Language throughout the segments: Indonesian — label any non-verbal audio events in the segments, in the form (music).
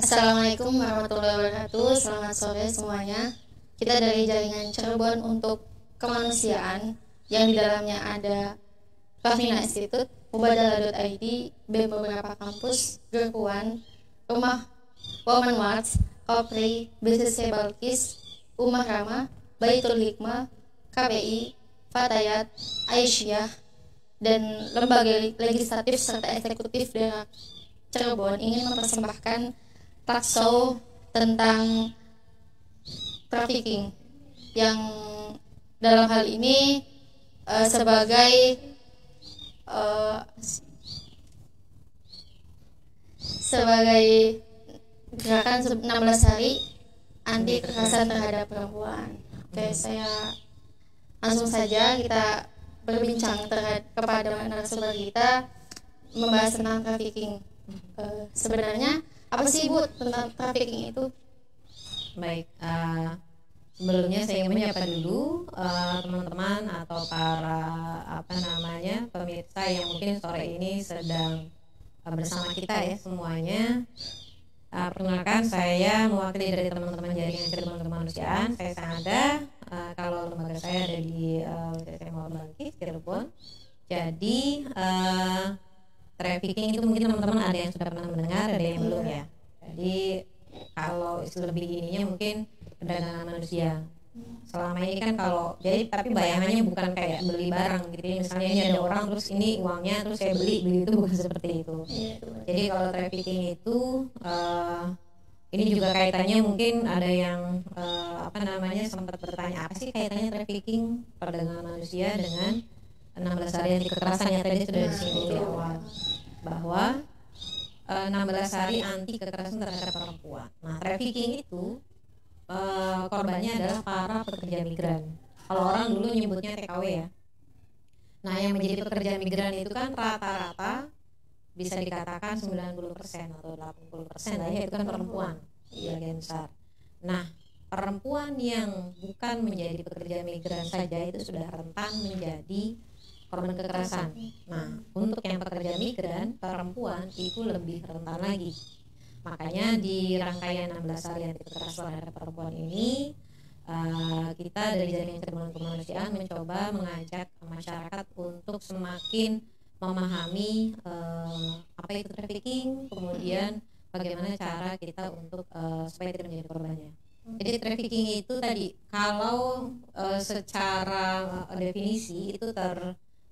Assalamualaikum warahmatullahi wabarakatuh. Selamat sore semuanya. Kita dari jaringan Cirebon untuk kemanusiaan yang di dalamnya ada Rafina Institute, Mubadalah.id, BEM beberapa kampus, Gerpuan, Rumah Women Watch, Kopri, BCC Balkis, Umar Rama, Baitul Hikmah, KPI, Fatayat, Aisyah, dan lembaga legislatif serta eksekutif daerah Cirebon ingin mempersembahkan talk show tentang trafficking yang dalam hal ini uh, sebagai uh, sebagai gerakan 16 hari anti kekerasan terhadap perempuan. Oke, saya langsung saja kita berbincang terhadap kepada narasumber kita membahas tentang trafficking. Uh, sebenarnya apa sih bu tentang trafficking itu baik uh, sebelumnya saya ingin menyapa dulu uh, teman-teman atau para apa namanya pemirsa yang mungkin sore ini sedang uh, bersama kita ya semuanya uh, perkenalkan saya mewakili dari teman-teman jaringan Cirebon kemanusiaan saya Sangada. Uh, kalau lembaga saya ada di uh, Bangkit Cirebon. Jadi uh, trafficking itu mungkin teman-teman ada yang sudah pernah mendengar ada yang belum ya. Jadi kalau lebih ininya mungkin perdagangan manusia selama ini kan kalau jadi tapi bayangannya bukan kayak beli barang gitu ya. Misalnya ini ada orang terus ini uangnya terus saya beli beli itu bukan (laughs) seperti itu. Jadi kalau trafficking itu uh, ini juga kaitannya mungkin ada yang uh, apa namanya sempat bertanya apa sih kaitannya trafficking perdagangan manusia dengan 16 hari anti kekerasan? Yang tadi sudah disinggung di awal. Bahwa uh, 16 hari anti kekerasan terhadap perempuan. Nah, trafficking itu uh, korbannya adalah para pekerja migran. Kalau orang dulu nyebutnya TKW ya. Nah, yang menjadi pekerja migran itu kan rata-rata bisa dikatakan 90% atau 80% lah ya itu kan perempuan sebagian besar. Nah, perempuan yang bukan menjadi pekerja migran saja itu sudah rentan menjadi korban kekerasan. Nah, untuk yang pekerja migran, perempuan itu lebih rentan lagi. Makanya di rangkaian 16 hari anti kekerasan terhadap perempuan ini, uh, kita dari jaringan Cirebon kemanusiaan mencoba mengajak masyarakat untuk semakin memahami uh, apa itu trafficking, kemudian bagaimana cara kita untuk uh, supaya tidak menjadi korbannya. Jadi trafficking itu tadi kalau uh, secara definisi itu ter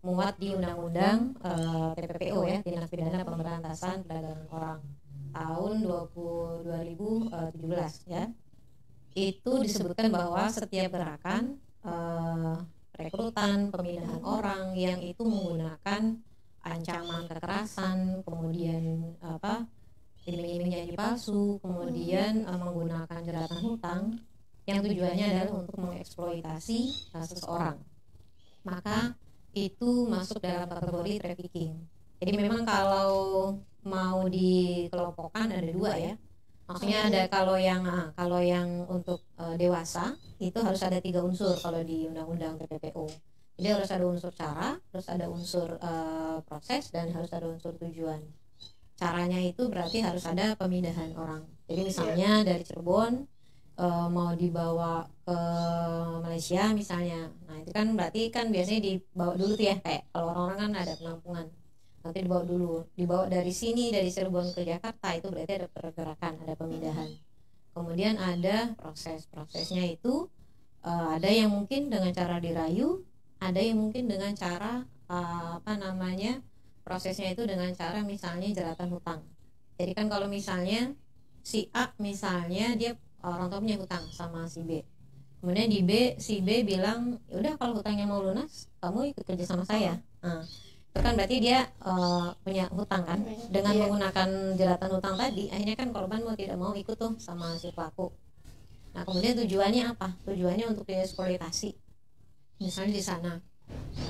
muat di undang-undang uh, TPPO ya tindak pidana pemberantasan perdagangan orang tahun 20, 2017 ya itu disebutkan bahwa setiap gerakan uh, rekrutan pemindahan orang yang itu menggunakan ancaman kekerasan kemudian apa iming-iming janji palsu kemudian uh, menggunakan jeratan hutang yang tujuannya adalah untuk mengeksploitasi uh, seseorang maka itu masuk dalam kategori trafficking. Jadi memang kalau mau dikelompokkan ada dua ya. Maksudnya ada kalau yang ah, kalau yang untuk uh, dewasa itu harus ada tiga unsur kalau di undang-undang TPPO. Jadi harus ada unsur cara, terus ada unsur uh, proses dan harus ada unsur tujuan. Caranya itu berarti harus ada pemindahan orang. Jadi misalnya dari Cirebon uh, mau dibawa ke Malaysia misalnya nah itu kan berarti kan biasanya dibawa dulu tuh ya kayak kalau orang-orang kan ada penampungan nanti dibawa dulu. Dibawa dari sini dari Cirebon ke Jakarta itu berarti ada pergerakan ada pemindahan. Kemudian ada proses prosesnya itu uh, ada yang mungkin dengan cara dirayu ada yang mungkin dengan cara uh, apa namanya prosesnya itu dengan cara misalnya jeratan hutang. Jadi kan kalau misalnya si A misalnya dia orang tua punya hutang sama si B. Kemudian di B si B bilang ya udah kalau hutangnya mau lunas kamu ikut kerja sama saya. Nah, itu kan berarti dia uh, punya hutang kan? Dengan yeah. menggunakan jelatan hutang tadi akhirnya kan korban mau tidak mau ikut tuh sama si pelaku. Nah kemudian tujuannya apa? Tujuannya untuk dieksploitasi. Misalnya di sana.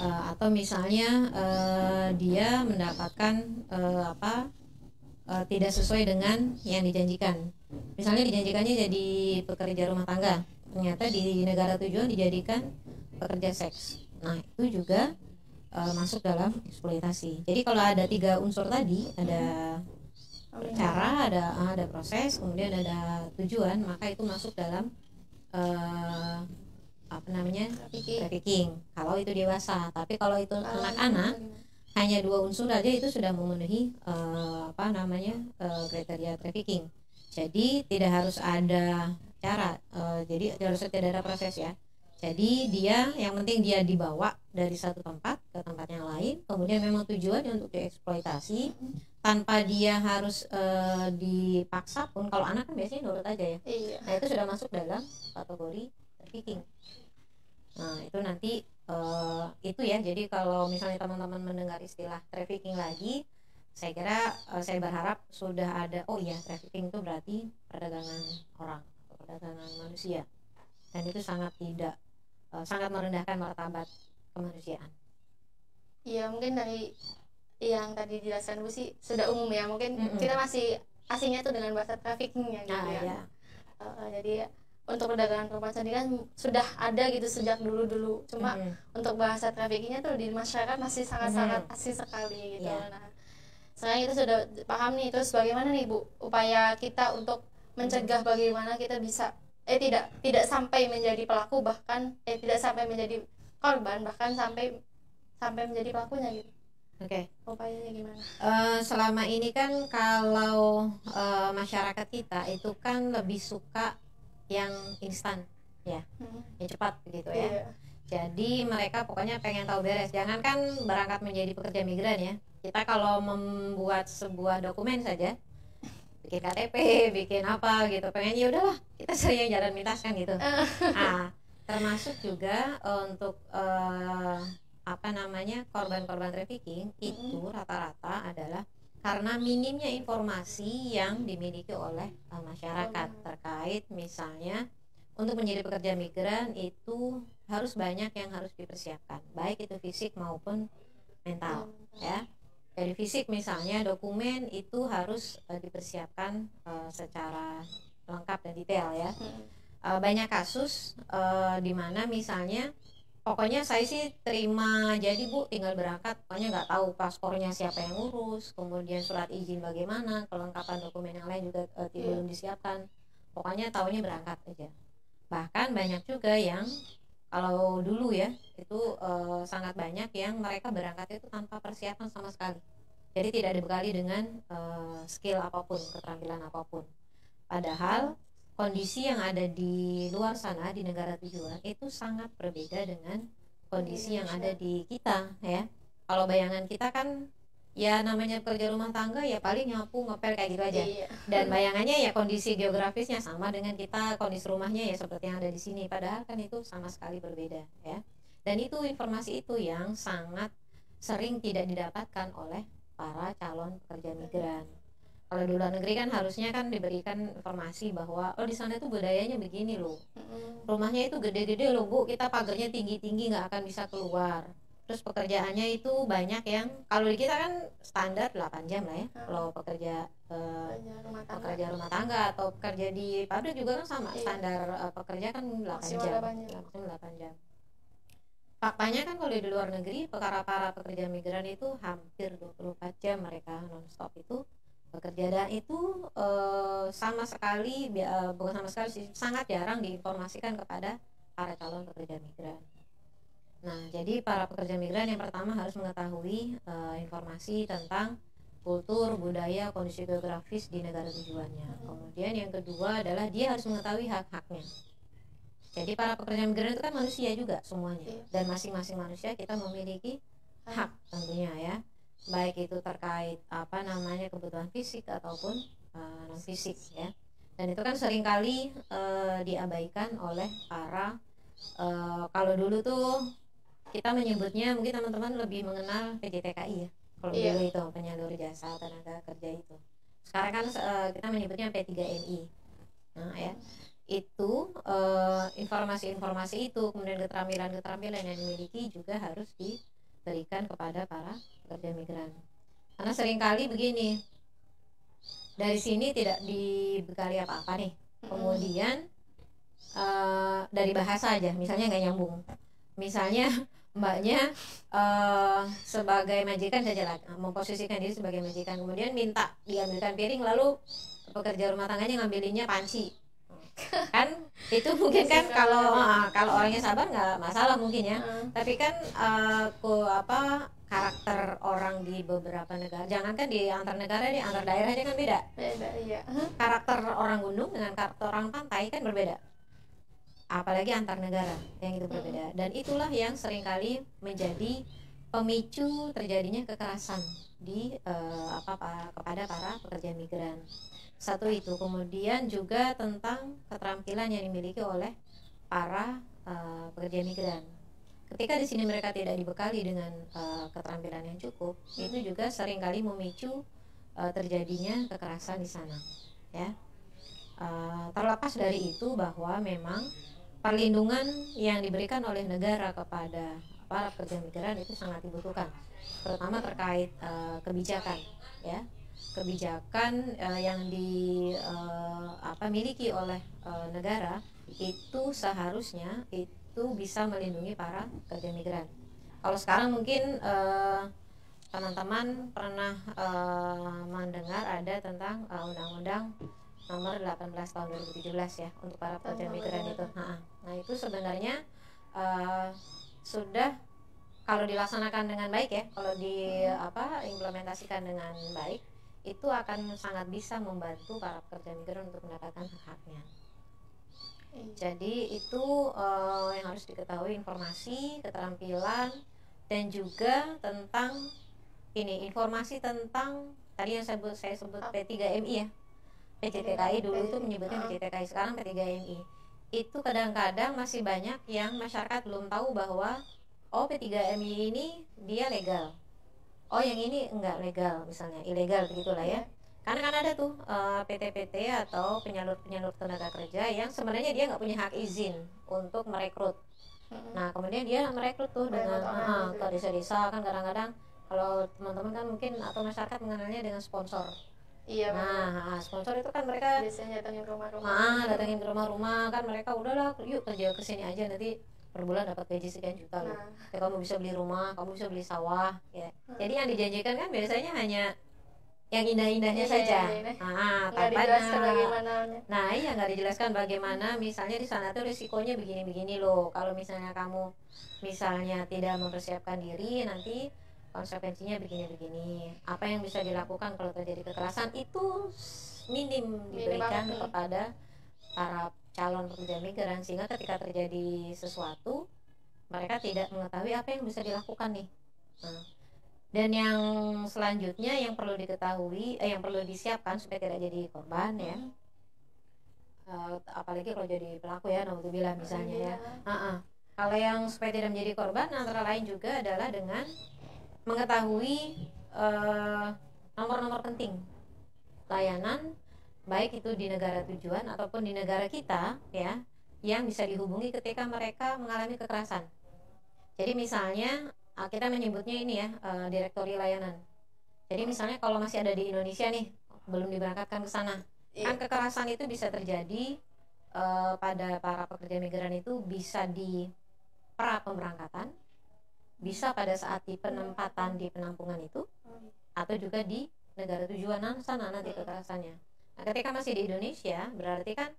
Uh, atau misalnya uh, dia mendapatkan uh, apa uh, tidak sesuai dengan yang dijanjikan. Misalnya dijanjikannya jadi pekerja rumah tangga, ternyata di negara tujuan dijadikan pekerja seks. Nah itu juga uh, masuk dalam eksploitasi. Jadi kalau ada tiga unsur tadi ada cara ada ada proses kemudian ada tujuan maka itu masuk dalam uh, apa namanya? Trafficking. Kalau itu dewasa. Tapi kalau itu anak-anak hanya dua unsur aja itu sudah memenuhi uh, apa namanya? Uh, kriteria trafficking. Jadi tidak harus ada cara uh, jadi harus tidak ada proses ya jadi dia yang penting dia dibawa dari satu tempat ke tempat yang lain. Kemudian memang tujuannya untuk dieksploitasi. Tanpa dia harus uh, dipaksa pun kalau anak kan biasanya nurut aja ya. Iya. nah itu sudah masuk dalam kategori trafficking. Nah itu nanti uh, itu ya. Jadi kalau misalnya teman-teman mendengar istilah trafficking lagi saya kira uh, saya berharap sudah ada oh iya trafficking itu berarti perdagangan orang perdagangan manusia. Dan itu sangat tidak uh, sangat merendahkan martabat kemanusiaan iya mungkin dari yang tadi dijelaskan Bu sih sudah umum ya mungkin mm -hmm. kita masih asingnya tuh dengan bahasa traffickingnya gitu ah, ya, ya. Uh, jadi untuk perdagangan perempuan sendiri kan sudah ada gitu sejak dulu dulu cuma mm -hmm. untuk bahasa traffickingnya tuh di masyarakat masih sangat sangat mm-hmm. asing sekali gitu yeah. nah sekarang kita sudah paham nih terus bagaimana nih bu upaya kita untuk mencegah bagaimana kita bisa eh tidak tidak sampai menjadi pelaku bahkan eh tidak sampai menjadi korban bahkan sampai sampai menjadi pelakunya gitu Oke. Okay. Upayanya gimana? Uh, selama ini kan kalau uh, masyarakat kita itu kan lebih suka yang instan ya hmm. yang cepat begitu ya yeah. jadi mereka pokoknya pengen tahu beres jangan kan berangkat menjadi pekerja migran ya kita kalau membuat sebuah dokumen saja bikin KTP bikin apa gitu. Pengen ya udahlah kita sering jalan mintas kan gitu. Ah termasuk juga untuk uh, apa namanya korban-korban trafficking itu rata-rata adalah karena minimnya informasi yang dimiliki oleh uh, masyarakat. Terkait misalnya untuk menjadi pekerja migran itu harus banyak yang harus dipersiapkan. Baik itu fisik maupun mental ya dari fisik misalnya dokumen itu harus uh, dipersiapkan uh, secara lengkap dan detail ya. Uh, banyak kasus uh, di mana misalnya pokoknya saya sih terima jadi bu tinggal berangkat pokoknya nggak tahu paspornya siapa yang urus kemudian surat izin bagaimana kelengkapan dokumen yang lain juga uh, belum disiapkan. Pokoknya tahunya berangkat aja. Bahkan banyak juga yang kalau dulu ya itu uh, sangat banyak yang mereka berangkat itu tanpa persiapan sama sekali. Jadi tidak dibekali dengan uh, skill apa pun keterampilan apa pun. Padahal kondisi yang ada di luar sana di negara tujuan itu sangat berbeda dengan kondisi yang ada di kita ya. Kalau bayangan kita kan ya namanya kerja rumah tangga ya paling nyapu ngepel kayak gitu aja. Iya. dan bayangannya ya kondisi geografisnya sama dengan kita kondisi rumahnya ya seperti yang ada di sini. Padahal kan itu sama sekali berbeda ya. Dan itu informasi itu yang sangat sering tidak didapatkan oleh para calon pekerja migran. Kalau di luar negeri kan harusnya kan diberikan informasi bahwa oh di sana tuh budayanya begini loh. Rumahnya itu gede-gede loh bu. Kita pagarnya tinggi-tinggi nggak akan bisa keluar terus pekerjaannya itu banyak yang kalau di kita kan standar 8 jam lah ya hmm. kalau pekerja uh, rumah pekerja rumah tangga atau pekerja di pabrik juga kan sama iya. standar uh, pekerja kan 8 jam 8 jam faktanya kan kalau di luar negeri para para pekerja migran itu hampir 24 jam mereka nonstop itu bekerja dan itu uh, sama sekali uh, bukan sama sekali sangat jarang diinformasikan kepada para calon pekerja migran. Nah, jadi para pekerja migran yang pertama harus mengetahui uh, informasi tentang kultur, budaya, kondisi geografis di negara tujuannya. Kemudian yang kedua adalah dia harus mengetahui hak-haknya. Jadi para pekerja migran itu kan manusia juga semuanya iya. dan masing-masing manusia kita memiliki hak tentunya ya baik itu terkait apa namanya kebutuhan fisik ataupun uh, eh, non fisik ya dan itu kan sering kali uh, diabaikan oleh para uh, kalau dulu tuh kita menyebutnya mungkin teman-teman lebih mengenal PJTKI ya kalau iya. dulu itu penyalur jasa tenaga kerja itu. Sekarang kan uh, kita menyebutnya P3MI nah ya itu informasi-informasi uh, itu kemudian keterampilan-keterampilan yang dimiliki juga harus diberikan kepada para pekerja migran. Karena sering kali begini dari sini tidak dibekali apa-apa nih. Kemudian uh, dari bahasa aja misalnya nggak nyambung. Misalnya mbaknya uh, sebagai majikan saja lah memposisikan diri sebagai majikan. Kemudian minta diambilkan piring lalu pekerja rumah tangganya ngambilinnya panci. Kan itu mungkin kan kalau uh, kalau orangnya sabar nggak masalah mungkin ya. Uh. tapi kan uh, ku apa karakter orang di beberapa negara jangankan di antar negara di antar daerah aja kan beda. Beda iya. Karakter orang gunung dengan karakter orang pantai kan berbeda apalagi antar negara yang itu berbeda. Dan itulah yang sering kali menjadi pemicu terjadinya kekerasan di uh, apa, apa kepada para pekerja migran. Satu itu. Kemudian juga tentang keterampilan yang dimiliki oleh para uh, pekerja migran. Ketika di sini mereka tidak dibekali dengan uh, keterampilan yang cukup itu juga sering kali memicu uh, terjadinya kekerasan di sana ya. Uh, terlepas dari itu bahwa memang perlindungan yang diberikan oleh negara kepada para pekerja migran itu sangat dibutuhkan terutama terkait uh, kebijakan ya kebijakan uh, yang di uh, apa miliki oleh uh, negara itu seharusnya itu bisa melindungi para pekerja migran. Kalau sekarang mungkin teman-teman uh, pernah uh, mendengar ada tentang undang-undang uh, nomor 18 tahun 2017 ya untuk para pekerja oh, migran itu. Nah, nah itu sebenarnya uh, sudah kalau dilaksanakan dengan baik ya, kalau di apa implementasikan dengan baik itu akan sangat bisa membantu para pekerja migran untuk mendapatkan hak-haknya. Iya. Jadi itu uh, yang harus diketahui informasi, keterampilan dan juga tentang ini informasi tentang tadi yang saya sebut saya sebut P3MI ya. PJTKI dulu itu menyebutnya PJTKI sekarang P3MI. Itu kadang-kadang masih banyak yang masyarakat belum tahu bahwa oh P3MI ini dia legal. Oh yang ini enggak legal misalnya ilegal begitulah ya. Karena kan ada tuh uh, eh, PT-PT atau penyalur-penyalur tenaga kerja yang sebenarnya dia nggak punya hak izin untuk merekrut. Nah kemudian dia merekrut tuh dengan uh, ke desa-desa kan kadang-kadang kalau teman-teman kan mungkin atau masyarakat mengenalnya dengan sponsor Iya. Nah, sponsor itu kan mereka biasanya datangin rumah-rumah. Ah, datangin ke rumah-rumah kan mereka udahlah yuk kerja ke sini aja nanti per bulan dapat gaji sekian juta loh. Nah. Ya, kamu bisa beli rumah, kamu bisa beli sawah, ya. Hmm. Jadi yang dijanjikan kan biasanya hanya yang indah-indahnya iya, saja. Iya, iya. Nah, tanpa Nah, iya nggak dijelaskan bagaimana misalnya di sana tuh risikonya begini-begini loh. Kalau misalnya kamu misalnya tidak mempersiapkan diri nanti konsekuensinya begini-begini. Apa yang bisa dilakukan kalau terjadi kekerasan itu minim diberikan minim kepada para calon pekerja migran. Sehingga ketika terjadi sesuatu mereka tidak mengetahui apa yang bisa dilakukan nih. Nah, dan yang selanjutnya yang perlu diketahui eh, yang perlu disiapkan supaya tidak jadi korban ya. Uh, apalagi kalau jadi pelaku ya bilang misalnya ya. Uh -uh. kalau yang supaya tidak menjadi korban antara lain juga adalah dengan mengetahui eh, nomor-nomor uh, penting layanan baik itu di negara tujuan ataupun di negara kita ya yang bisa dihubungi ketika mereka mengalami kekerasan. Jadi misalnya ah, kita menyebutnya ini ya uh, direktori layanan. Jadi misalnya kalau masih ada di Indonesia nih belum diberangkatkan ke sana, yeah. kan kekerasan itu bisa terjadi uh, pada para pekerja migran itu bisa di pra pemberangkatan, bisa pada saat di penempatan di penampungan itu, atau juga di negara tujuan sana nanti kekerasannya Nah, ketika masih di Indonesia, berarti kan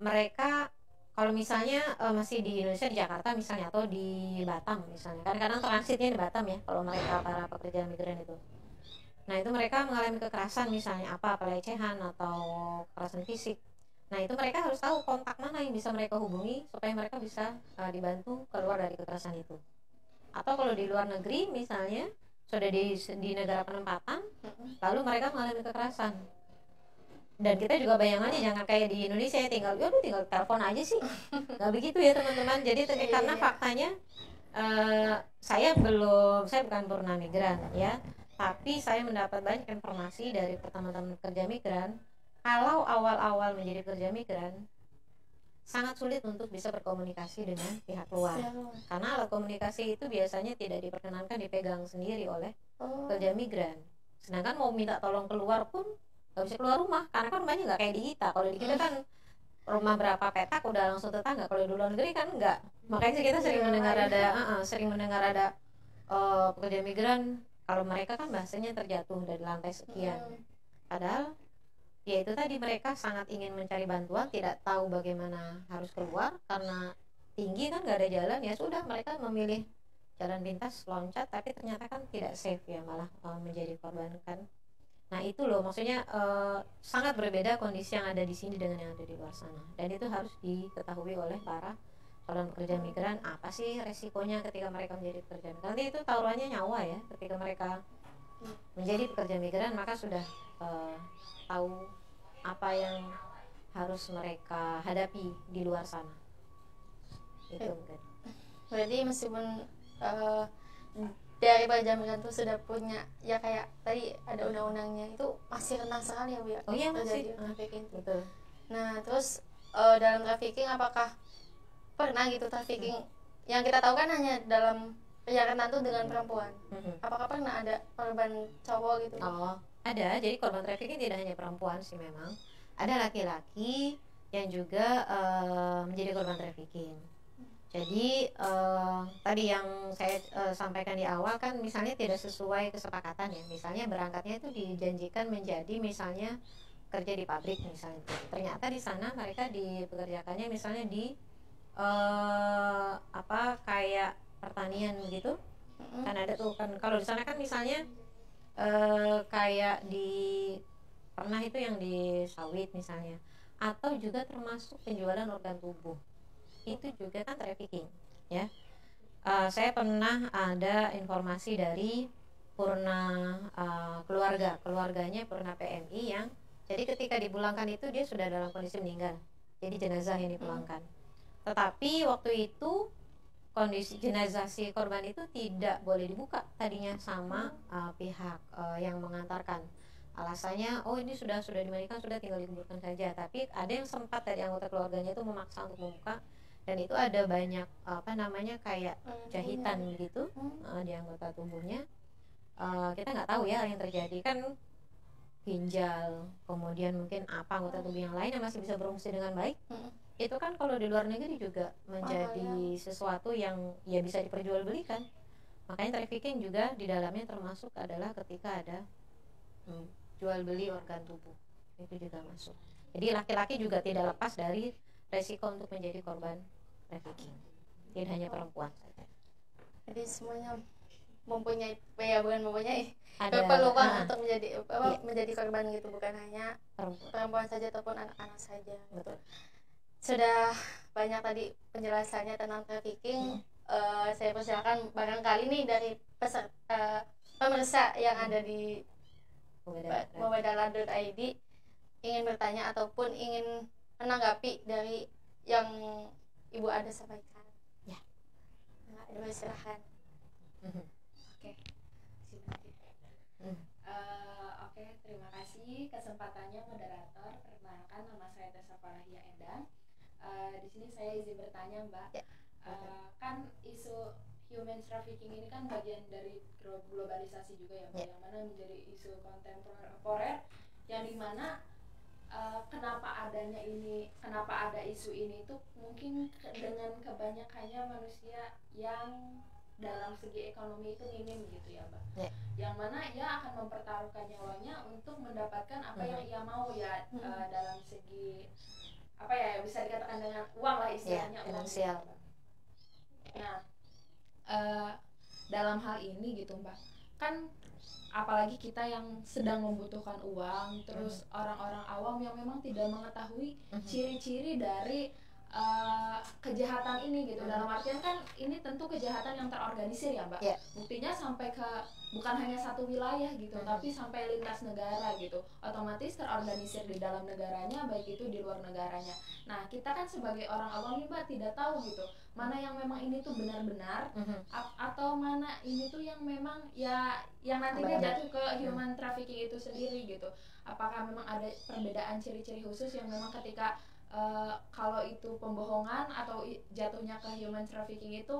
mereka kalau misalnya uh, masih di Indonesia di Jakarta misalnya atau di Batam misalnya, kan kadang transitnya di Batam ya kalau mereka para pekerja migran itu. Nah, itu mereka mengalami kekerasan misalnya apa pelecehan atau kekerasan fisik. Nah, itu mereka harus tahu kontak mana yang bisa mereka hubungi supaya mereka bisa uh, dibantu keluar dari kekerasan itu. Atau kalau di luar negeri misalnya sudah di di negara penempatan, lalu mereka mengalami kekerasan. Dan kita juga bayangannya jangan kayak di Indonesia ya tinggal ya tinggal telepon aja sih. (laughs) Nggak begitu ya teman-teman. Jadi iya, karena iya. faktanya uh, saya belum saya bukan purna migran ya. Tapi saya mendapat banyak informasi dari teman-teman kerja migran. Kalau awal-awal menjadi kerja migran sangat sulit untuk bisa berkomunikasi dengan pihak luar ya. karena alat komunikasi itu biasanya tidak diperkenankan dipegang sendiri oleh oh. kerja migran sedangkan mau minta tolong keluar pun nggak bisa keluar rumah karena kan rumahnya nggak kayak di kita kalau di kita kan rumah berapa petak udah langsung tetangga kalau di luar negeri kan enggak makanya kita sering Iya, mendengar iya. ada uh, uh, sering mendengar ada uh, pekerja migran kalau mereka kan bahasanya terjatuh dari lantai sekian Hmm. padahal ya itu tadi mereka sangat ingin mencari bantuan tidak tahu bagaimana harus keluar karena tinggi kan nggak ada jalan. Ya sudah mereka memilih jalan pintas loncat tapi ternyata kan tidak safe ya malah uh, menjadi korban kan. Nah itu loh maksudnya uh, sangat berbeda kondisi yang ada di sini dengan yang ada di luar sana. Dan itu harus diketahui oleh para calon pekerja migran apa sih resikonya ketika mereka menjadi pekerja migran. Nanti itu taruhannya nyawa ya ketika mereka menjadi pekerja migran maka sudah uh, tahu apa yang harus mereka hadapi di luar sana. Itu mungkin. Berarti meskipun eh, dari perjaminan itu sudah punya ya kayak tadi ada undang-undangnya itu masih rentan sekali ya bu ya? Oh iya masih. trafficking. Betul. Nah terus eh, dalam trafficking apakah pernah gitu trafficking? Yang kita tahu kan hanya dalam perjalanan tuh dengan perempuan Mhm. apakah pernah ada korban cowok gitu Oh, ada. Jadi korban trafficking tidak hanya perempuan sih memang. Ada laki-laki yang juga eh, menjadi korban trafficking. Jadi eh, tadi yang saya eh, sampaikan di awal kan misalnya tidak sesuai kesepakatan ya. Misalnya berangkatnya itu dijanjikan menjadi misalnya kerja di pabrik misalnya. Ternyata di sana mereka dipekerjakannya misalnya di eh, apa kayak pertanian begitu Mm-mm. kan ada tuh kan. Kalau di sana kan misalnya eh, kayak di pernah itu yang di sawit misalnya. Atau juga termasuk penjualan organ tubuh. Itu juga kan trafficking ya. Eh, saya pernah ada informasi dari Purna eh, keluarga. Keluarganya Purna PMI yang jadi ketika dipulangkan itu dia sudah dalam kondisi meninggal. Jadi jenazah yang dipulangkan. Tetapi waktu itu kondisi jenazah si korban itu tidak boleh dibuka. Tadinya sama uh, pihak uh, yang mengantarkan. Alasannya oh ini sudah sudah dimandikan sudah tinggal dikuburkan saja. Tapi ada yang sempat dari anggota keluarganya itu memaksa untuk membuka. Dan itu ada banyak apa namanya kayak Hmm, jahitan iya. gitu Hmm. uh, di anggota tubuhnya. Uh, kita nggak tahu ya yang terjadi. Kan ginjal kemudian mungkin apa anggota tubuh yang lain yang masih bisa berfungsi dengan baik. Mm-mm. Itu kan kalau di luar negeri juga menjadi sesuatu yang ya bisa diperjualbelikan. Makanya trafficking juga di dalamnya termasuk adalah ketika ada hmm, jual beli organ tubuh. Itu juga masuk. Jadi laki-laki juga tidak lepas dari resiko untuk menjadi korban trafficking. Tidak hanya perempuan saja. Jadi semuanya mempunyai ya bukan mempunyai ada peluang ah, untuk menjadi apa Iya. menjadi korban gitu. Bukan hanya perempuan. perempuan saja ataupun anak-anak saja betul sudah banyak tadi penjelasannya tentang trafficking Eh, saya persilakan barangkali nih dari peserta pemirsa yang ada di mobadala.id ingin bertanya ataupun ingin menanggapi dari yang ibu ada sampaikan Ya. nah, ibu silahkan Mhm. Hmm. Eh, Oke, terima kasih kesempatannya moderator. Perkenalkan nama saya Tessa Farahia Endang. Eh, di sini saya izin bertanya, Mbak. Ya, Eh, kan isu human trafficking ini kan bagian dari glo- globalisasi juga ya, Mbak, Ya. yang mana menjadi isu kontemporer yang di mana eh, kenapa adanya ini, kenapa ada isu ini itu mungkin ke- dengan kebanyakannya manusia yang dalam segi ekonomi itu minim gitu ya, Mbak Ya. yang mana ia akan mempertaruhkan nyawanya untuk mendapatkan apa yang ia mau ya eh, dalam segi apa ya bisa dikatakan dengan uang lah istilahnya Ya, uang finansial. gitu. Nah, eh, dalam hal ini gitu mbak, kan apalagi kita yang sedang membutuhkan uang, terus orang-orang awam yang memang tidak mengetahui Mhm. ciri-ciri dari eh, kejahatan ini gitu. Mhm. dalam artian kan ini tentu kejahatan yang terorganisir ya mbak. Ya. buktinya sampai ke bukan hanya satu wilayah gitu Mhm. tapi sampai lintas negara gitu. Otomatis terorganisir di dalam negaranya baik itu di luar negaranya. Nah kita kan sebagai orang awam nih mbak tidak tahu gitu mana yang memang ini tuh benar-benar ap- atau mana ini tuh yang memang ya yang nantinya jatuh ke human trafficking itu sendiri gitu. Apakah memang ada perbedaan ciri-ciri khusus yang memang ketika eh, kalau itu pembohongan atau jatuhnya ke human trafficking itu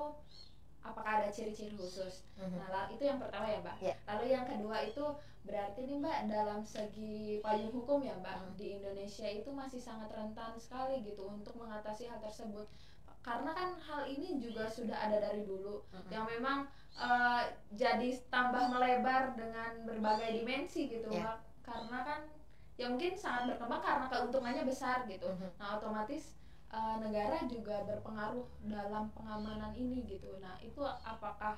apakah ada ciri-ciri khusus Mhm. nah itu yang pertama ya mbak Iya. lalu yang kedua itu berarti nih mbak dalam segi payung hukum ya mbak Hmm. di Indonesia itu masih sangat rentan sekali gitu untuk mengatasi hal tersebut karena kan hal ini juga sudah ada dari dulu Mhm. yang memang eh, jadi tambah melebar dengan berbagai dimensi gitu Iya. mbak karena kan ya mungkin sangat berkembang karena keuntungannya besar gitu Mhm. nah otomatis eh, negara juga berpengaruh dalam pengamanan ini gitu nah itu apakah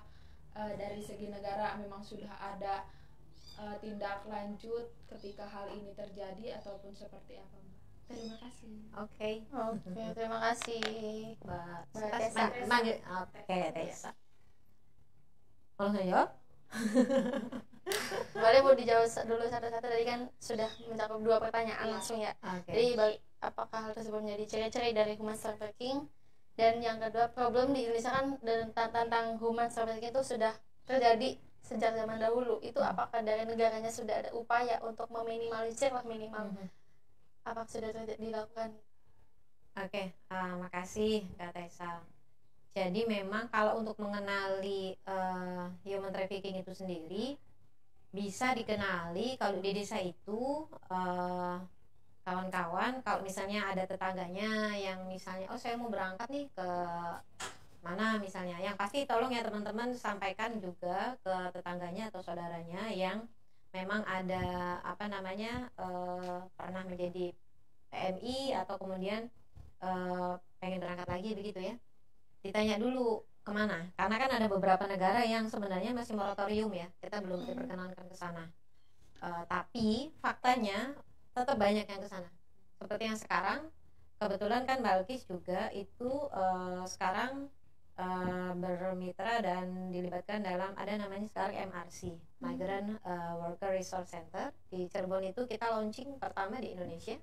eh, dari segi negara memang sudah ada eh, tindak lanjut ketika hal ini terjadi ataupun seperti apa mbak terima kasih Oke, Oke, terima kasih. Mbak Mbak Tessa. Oke Tessa. Mau langsung jawab? (laughs) Boleh Bu dijawab dulu satu-satu tadi kan sudah mencakup dua pertanyaan Iya. langsung ya. Oke. Jadi apakah hal tersebut menjadi ciri-ciri dari human trafficking? Dan yang kedua, problem di Indonesia kan dan tan- tentang human trafficking itu sudah terjadi sejak zaman dahulu. Itu Hmm. apakah dari negaranya sudah ada upaya untuk meminimalisir lah minimal? Mhm. Apakah sudah dilakukan? Oke, ah, makasih Kak Tessa. Jadi memang kalau untuk mengenali eh, human trafficking itu sendiri bisa dikenali kalau di desa itu eh, kawan-kawan kalau misalnya ada tetangganya yang misalnya oh saya mau berangkat nih ke mana misalnya. Yang pasti tolong ya teman-teman sampaikan juga ke tetangganya atau saudaranya yang memang ada apa namanya eh, pernah menjadi PMI atau kemudian eh, pengen berangkat lagi begitu ya. Ditanya dulu ke mana? Karena kan ada beberapa negara yang sebenarnya masih moratorium ya. Kita belum diperkenankan ke sana. Eh, tapi faktanya tetap banyak yang ke sana. Seperti yang sekarang kebetulan kan Balkis juga itu eh, sekarang eh, bermitra dan dilibatkan dalam ada namanya sekarang MRC Migrant eh, Worker Resource Center. Di Cirebon itu kita launching pertama di Indonesia.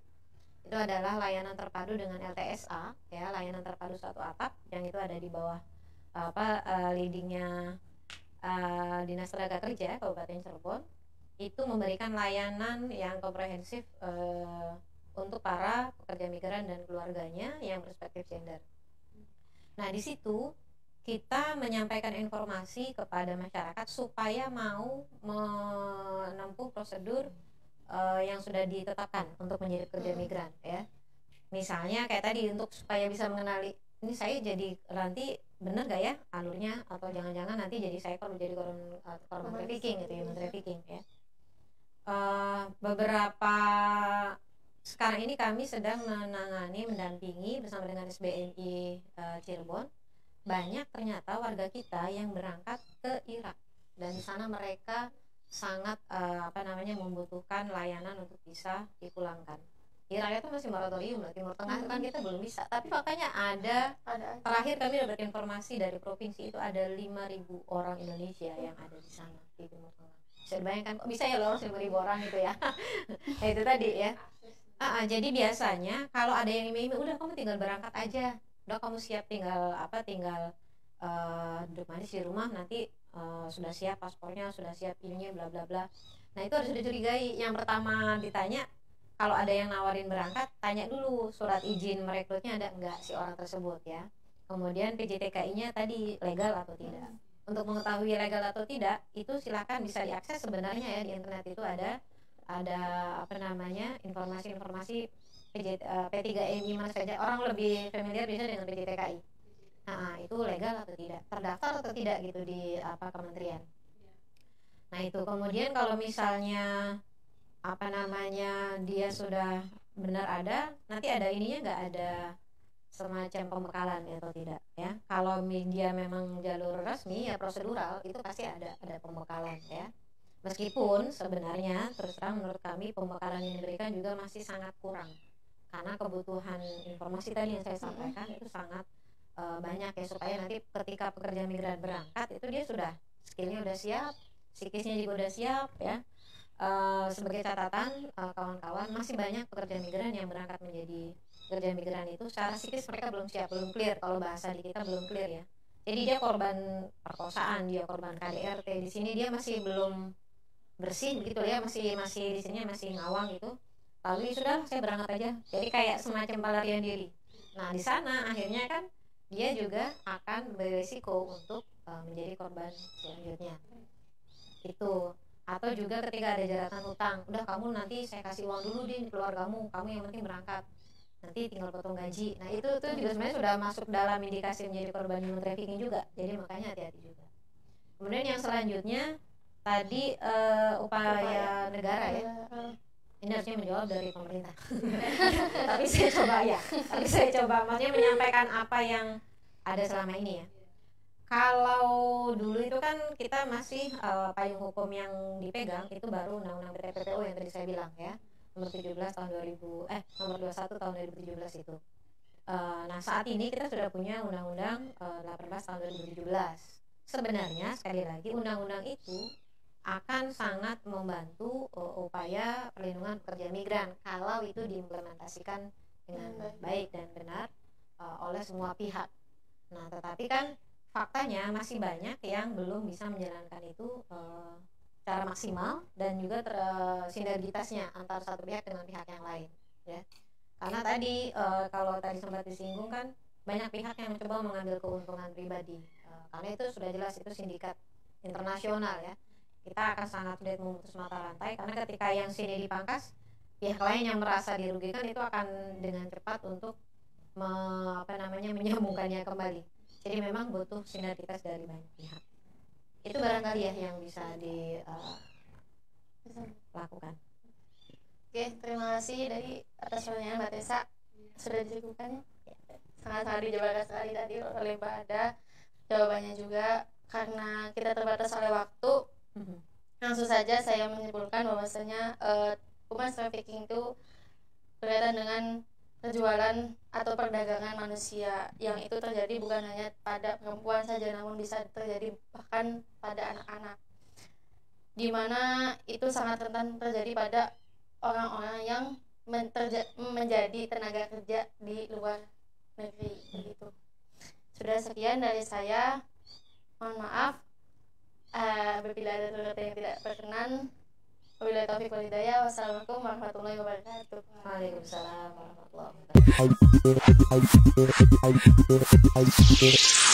Itu adalah layanan terpadu dengan LTSA ya layanan terpadu satu atap yang itu ada di bawah apa eh, leadingnya eh, dinas tenaga kerja Kabupaten Cirebon itu memberikan layanan yang komprehensif eh, untuk para pekerja migran dan keluarganya yang berspektif gender. Nah di situ kita menyampaikan informasi kepada masyarakat supaya mau menempuh prosedur eh, yang sudah ditetapkan untuk menjadi pekerja migran ya misalnya kayak tadi untuk supaya bisa mengenali ini saya jadi nanti bener gak ya alurnya atau jangan-jangan nanti jadi saya kalau jadi korban eh, korban Korban trafficking gitu ya trafficking. trafficking ya Eh, beberapa sekarang ini kami sedang menangani mendampingi bersama dengan SBNI eh, Cirebon banyak ternyata warga kita yang berangkat ke Irak dan di sana mereka sangat eh, apa namanya membutuhkan layanan untuk bisa dipulangkan. Irak itu masih moratorium loh Timur Tengah itu kan kita belum bisa. Tapi faktanya ada Ada terakhir kami dapat informasi dari provinsi itu ada 5.000 orang Indonesia yang ada di sana di Timur Tengah. Bisa dibayangkan kok bisa ya lolos 5.000 orang gitu ya. nah, (laughs) itu tadi ya. Ah, ah, jadi biasanya kalau ada yang iming udah kamu tinggal berangkat aja. Udah kamu siap tinggal apa tinggal eh, duduk manis di rumah nanti eh, sudah siap paspornya, sudah siap ininya bla bla bla. Nah, itu harus dicurigai. Yang pertama ditanya kalau ada yang nawarin berangkat, tanya dulu surat izin merekrutnya ada enggak si orang tersebut ya. Kemudian PJTKI-nya tadi legal atau tidak. Untuk mengetahui legal atau tidak, itu silakan bisa diakses sebenarnya ya di internet itu ada ada apa namanya informasi-informasi PJ, eh, P3MI mana saja orang lebih familiar bisa dengan PJTKI. Nah, itu legal atau tidak? Terdaftar atau tidak gitu di apa kementerian. Nah, itu kemudian kalau misalnya apa namanya dia sudah benar ada, nanti ada ininya nggak ada semacam pembekalan ya atau tidak ya. Kalau media memang jalur resmi ya prosedural itu pasti ada ada pembekalan ya. Meskipun sebenarnya terus terang menurut kami pembekalan yang diberikan juga masih sangat kurang karena kebutuhan informasi tadi yang saya sampaikan itu sangat eh, banyak ya supaya nanti ketika pekerja migran berangkat itu dia sudah skillnya udah siap, psikisnya juga udah siap ya. Eh, sebagai catatan eh, kawan-kawan masih banyak pekerja migran yang berangkat menjadi pekerja migran itu. Secara psikis mereka belum siap, belum clear. Kalau bahasa di kita belum clear ya. Jadi dia korban perkosaan, dia korban KDRT di sini dia masih belum bersih begitu ya. Masih masih di sini masih ngawang gitu. Lalu ya sudah saya berangkat aja. Jadi kayak semacam pelarian diri. Nah di sana akhirnya kan dia juga akan berisiko untuk uh, menjadi korban selanjutnya. Itu atau juga ketika ada jeratan hutang udah kamu nanti saya kasih uang dulu di keluargamu kamu yang penting berangkat. Nanti tinggal potong gaji. Nah itu tuh juga sebenarnya sudah masuk dalam indikasi menjadi korban human trafficking juga. Jadi makanya hati-hati juga. Kemudian yang selanjutnya tadi uh, upaya negara ya. Ini harusnya menjawab dari pemerintah. (laughs) Tapi saya coba ya. Tapi saya coba maksudnya menyampaikan apa yang ada selama ini ya kalau dulu itu kan kita masih uh, payung hukum yang dipegang itu baru undang-undang PTPPO yang tadi saya bilang ya nomor 17 tahun 2000 eh nomor 21 tahun 2017 itu uh, nah saat ini kita sudah punya undang-undang uh, 18 tahun 2017 sebenarnya sekali lagi undang-undang itu akan sangat membantu uh, upaya perlindungan pekerja migran kalau itu diimplementasikan dengan baik dan benar uh, oleh semua pihak. Nah, tetapi kan faktanya masih banyak yang belum bisa menjalankan itu uh, secara maksimal dan juga ter, sinergitasnya antara satu pihak dengan pihak yang lain, ya. Karena tadi uh, kalau tadi sempat disinggung kan banyak pihak yang mencoba mengambil keuntungan pribadi, uh, karena itu sudah jelas itu sindikat internasional ya. Kita akan sangat sulit memutus mata rantai karena ketika yang sini dipangkas pihak lain yang merasa dirugikan itu akan dengan cepat untuk me, apa namanya menyambungkannya kembali jadi memang butuh sinergitas dari banyak pihak. Itu barangkali ya yang bisa dilakukan uh, oke terima kasih dari atas pertanyaan mbak Tessa. Sudah dicukupkan. Ya sangat-sangat dijabarkan sekali tadi oleh mbak Ada. Jawabannya juga karena kita terbatas oleh waktu Mm-hmm. Langsung saja saya menyimpulkan bahwasanya uh, human trafficking itu berkaitan dengan perjualan atau perdagangan manusia yang itu terjadi bukan hanya pada perempuan saja namun bisa terjadi bahkan pada anak-anak di mana itu sangat rentan terjadi pada orang-orang yang menjadi tenaga kerja di luar negeri begitu. Sudah sekian dari saya. Mohon maaf uh, bila ada yang tidak berkenan Wabillahi taufiq wal. Wassalamualaikum warahmatullahi wabarakatuh. Waalaikumsalam warahmatullahi wabarakatuh.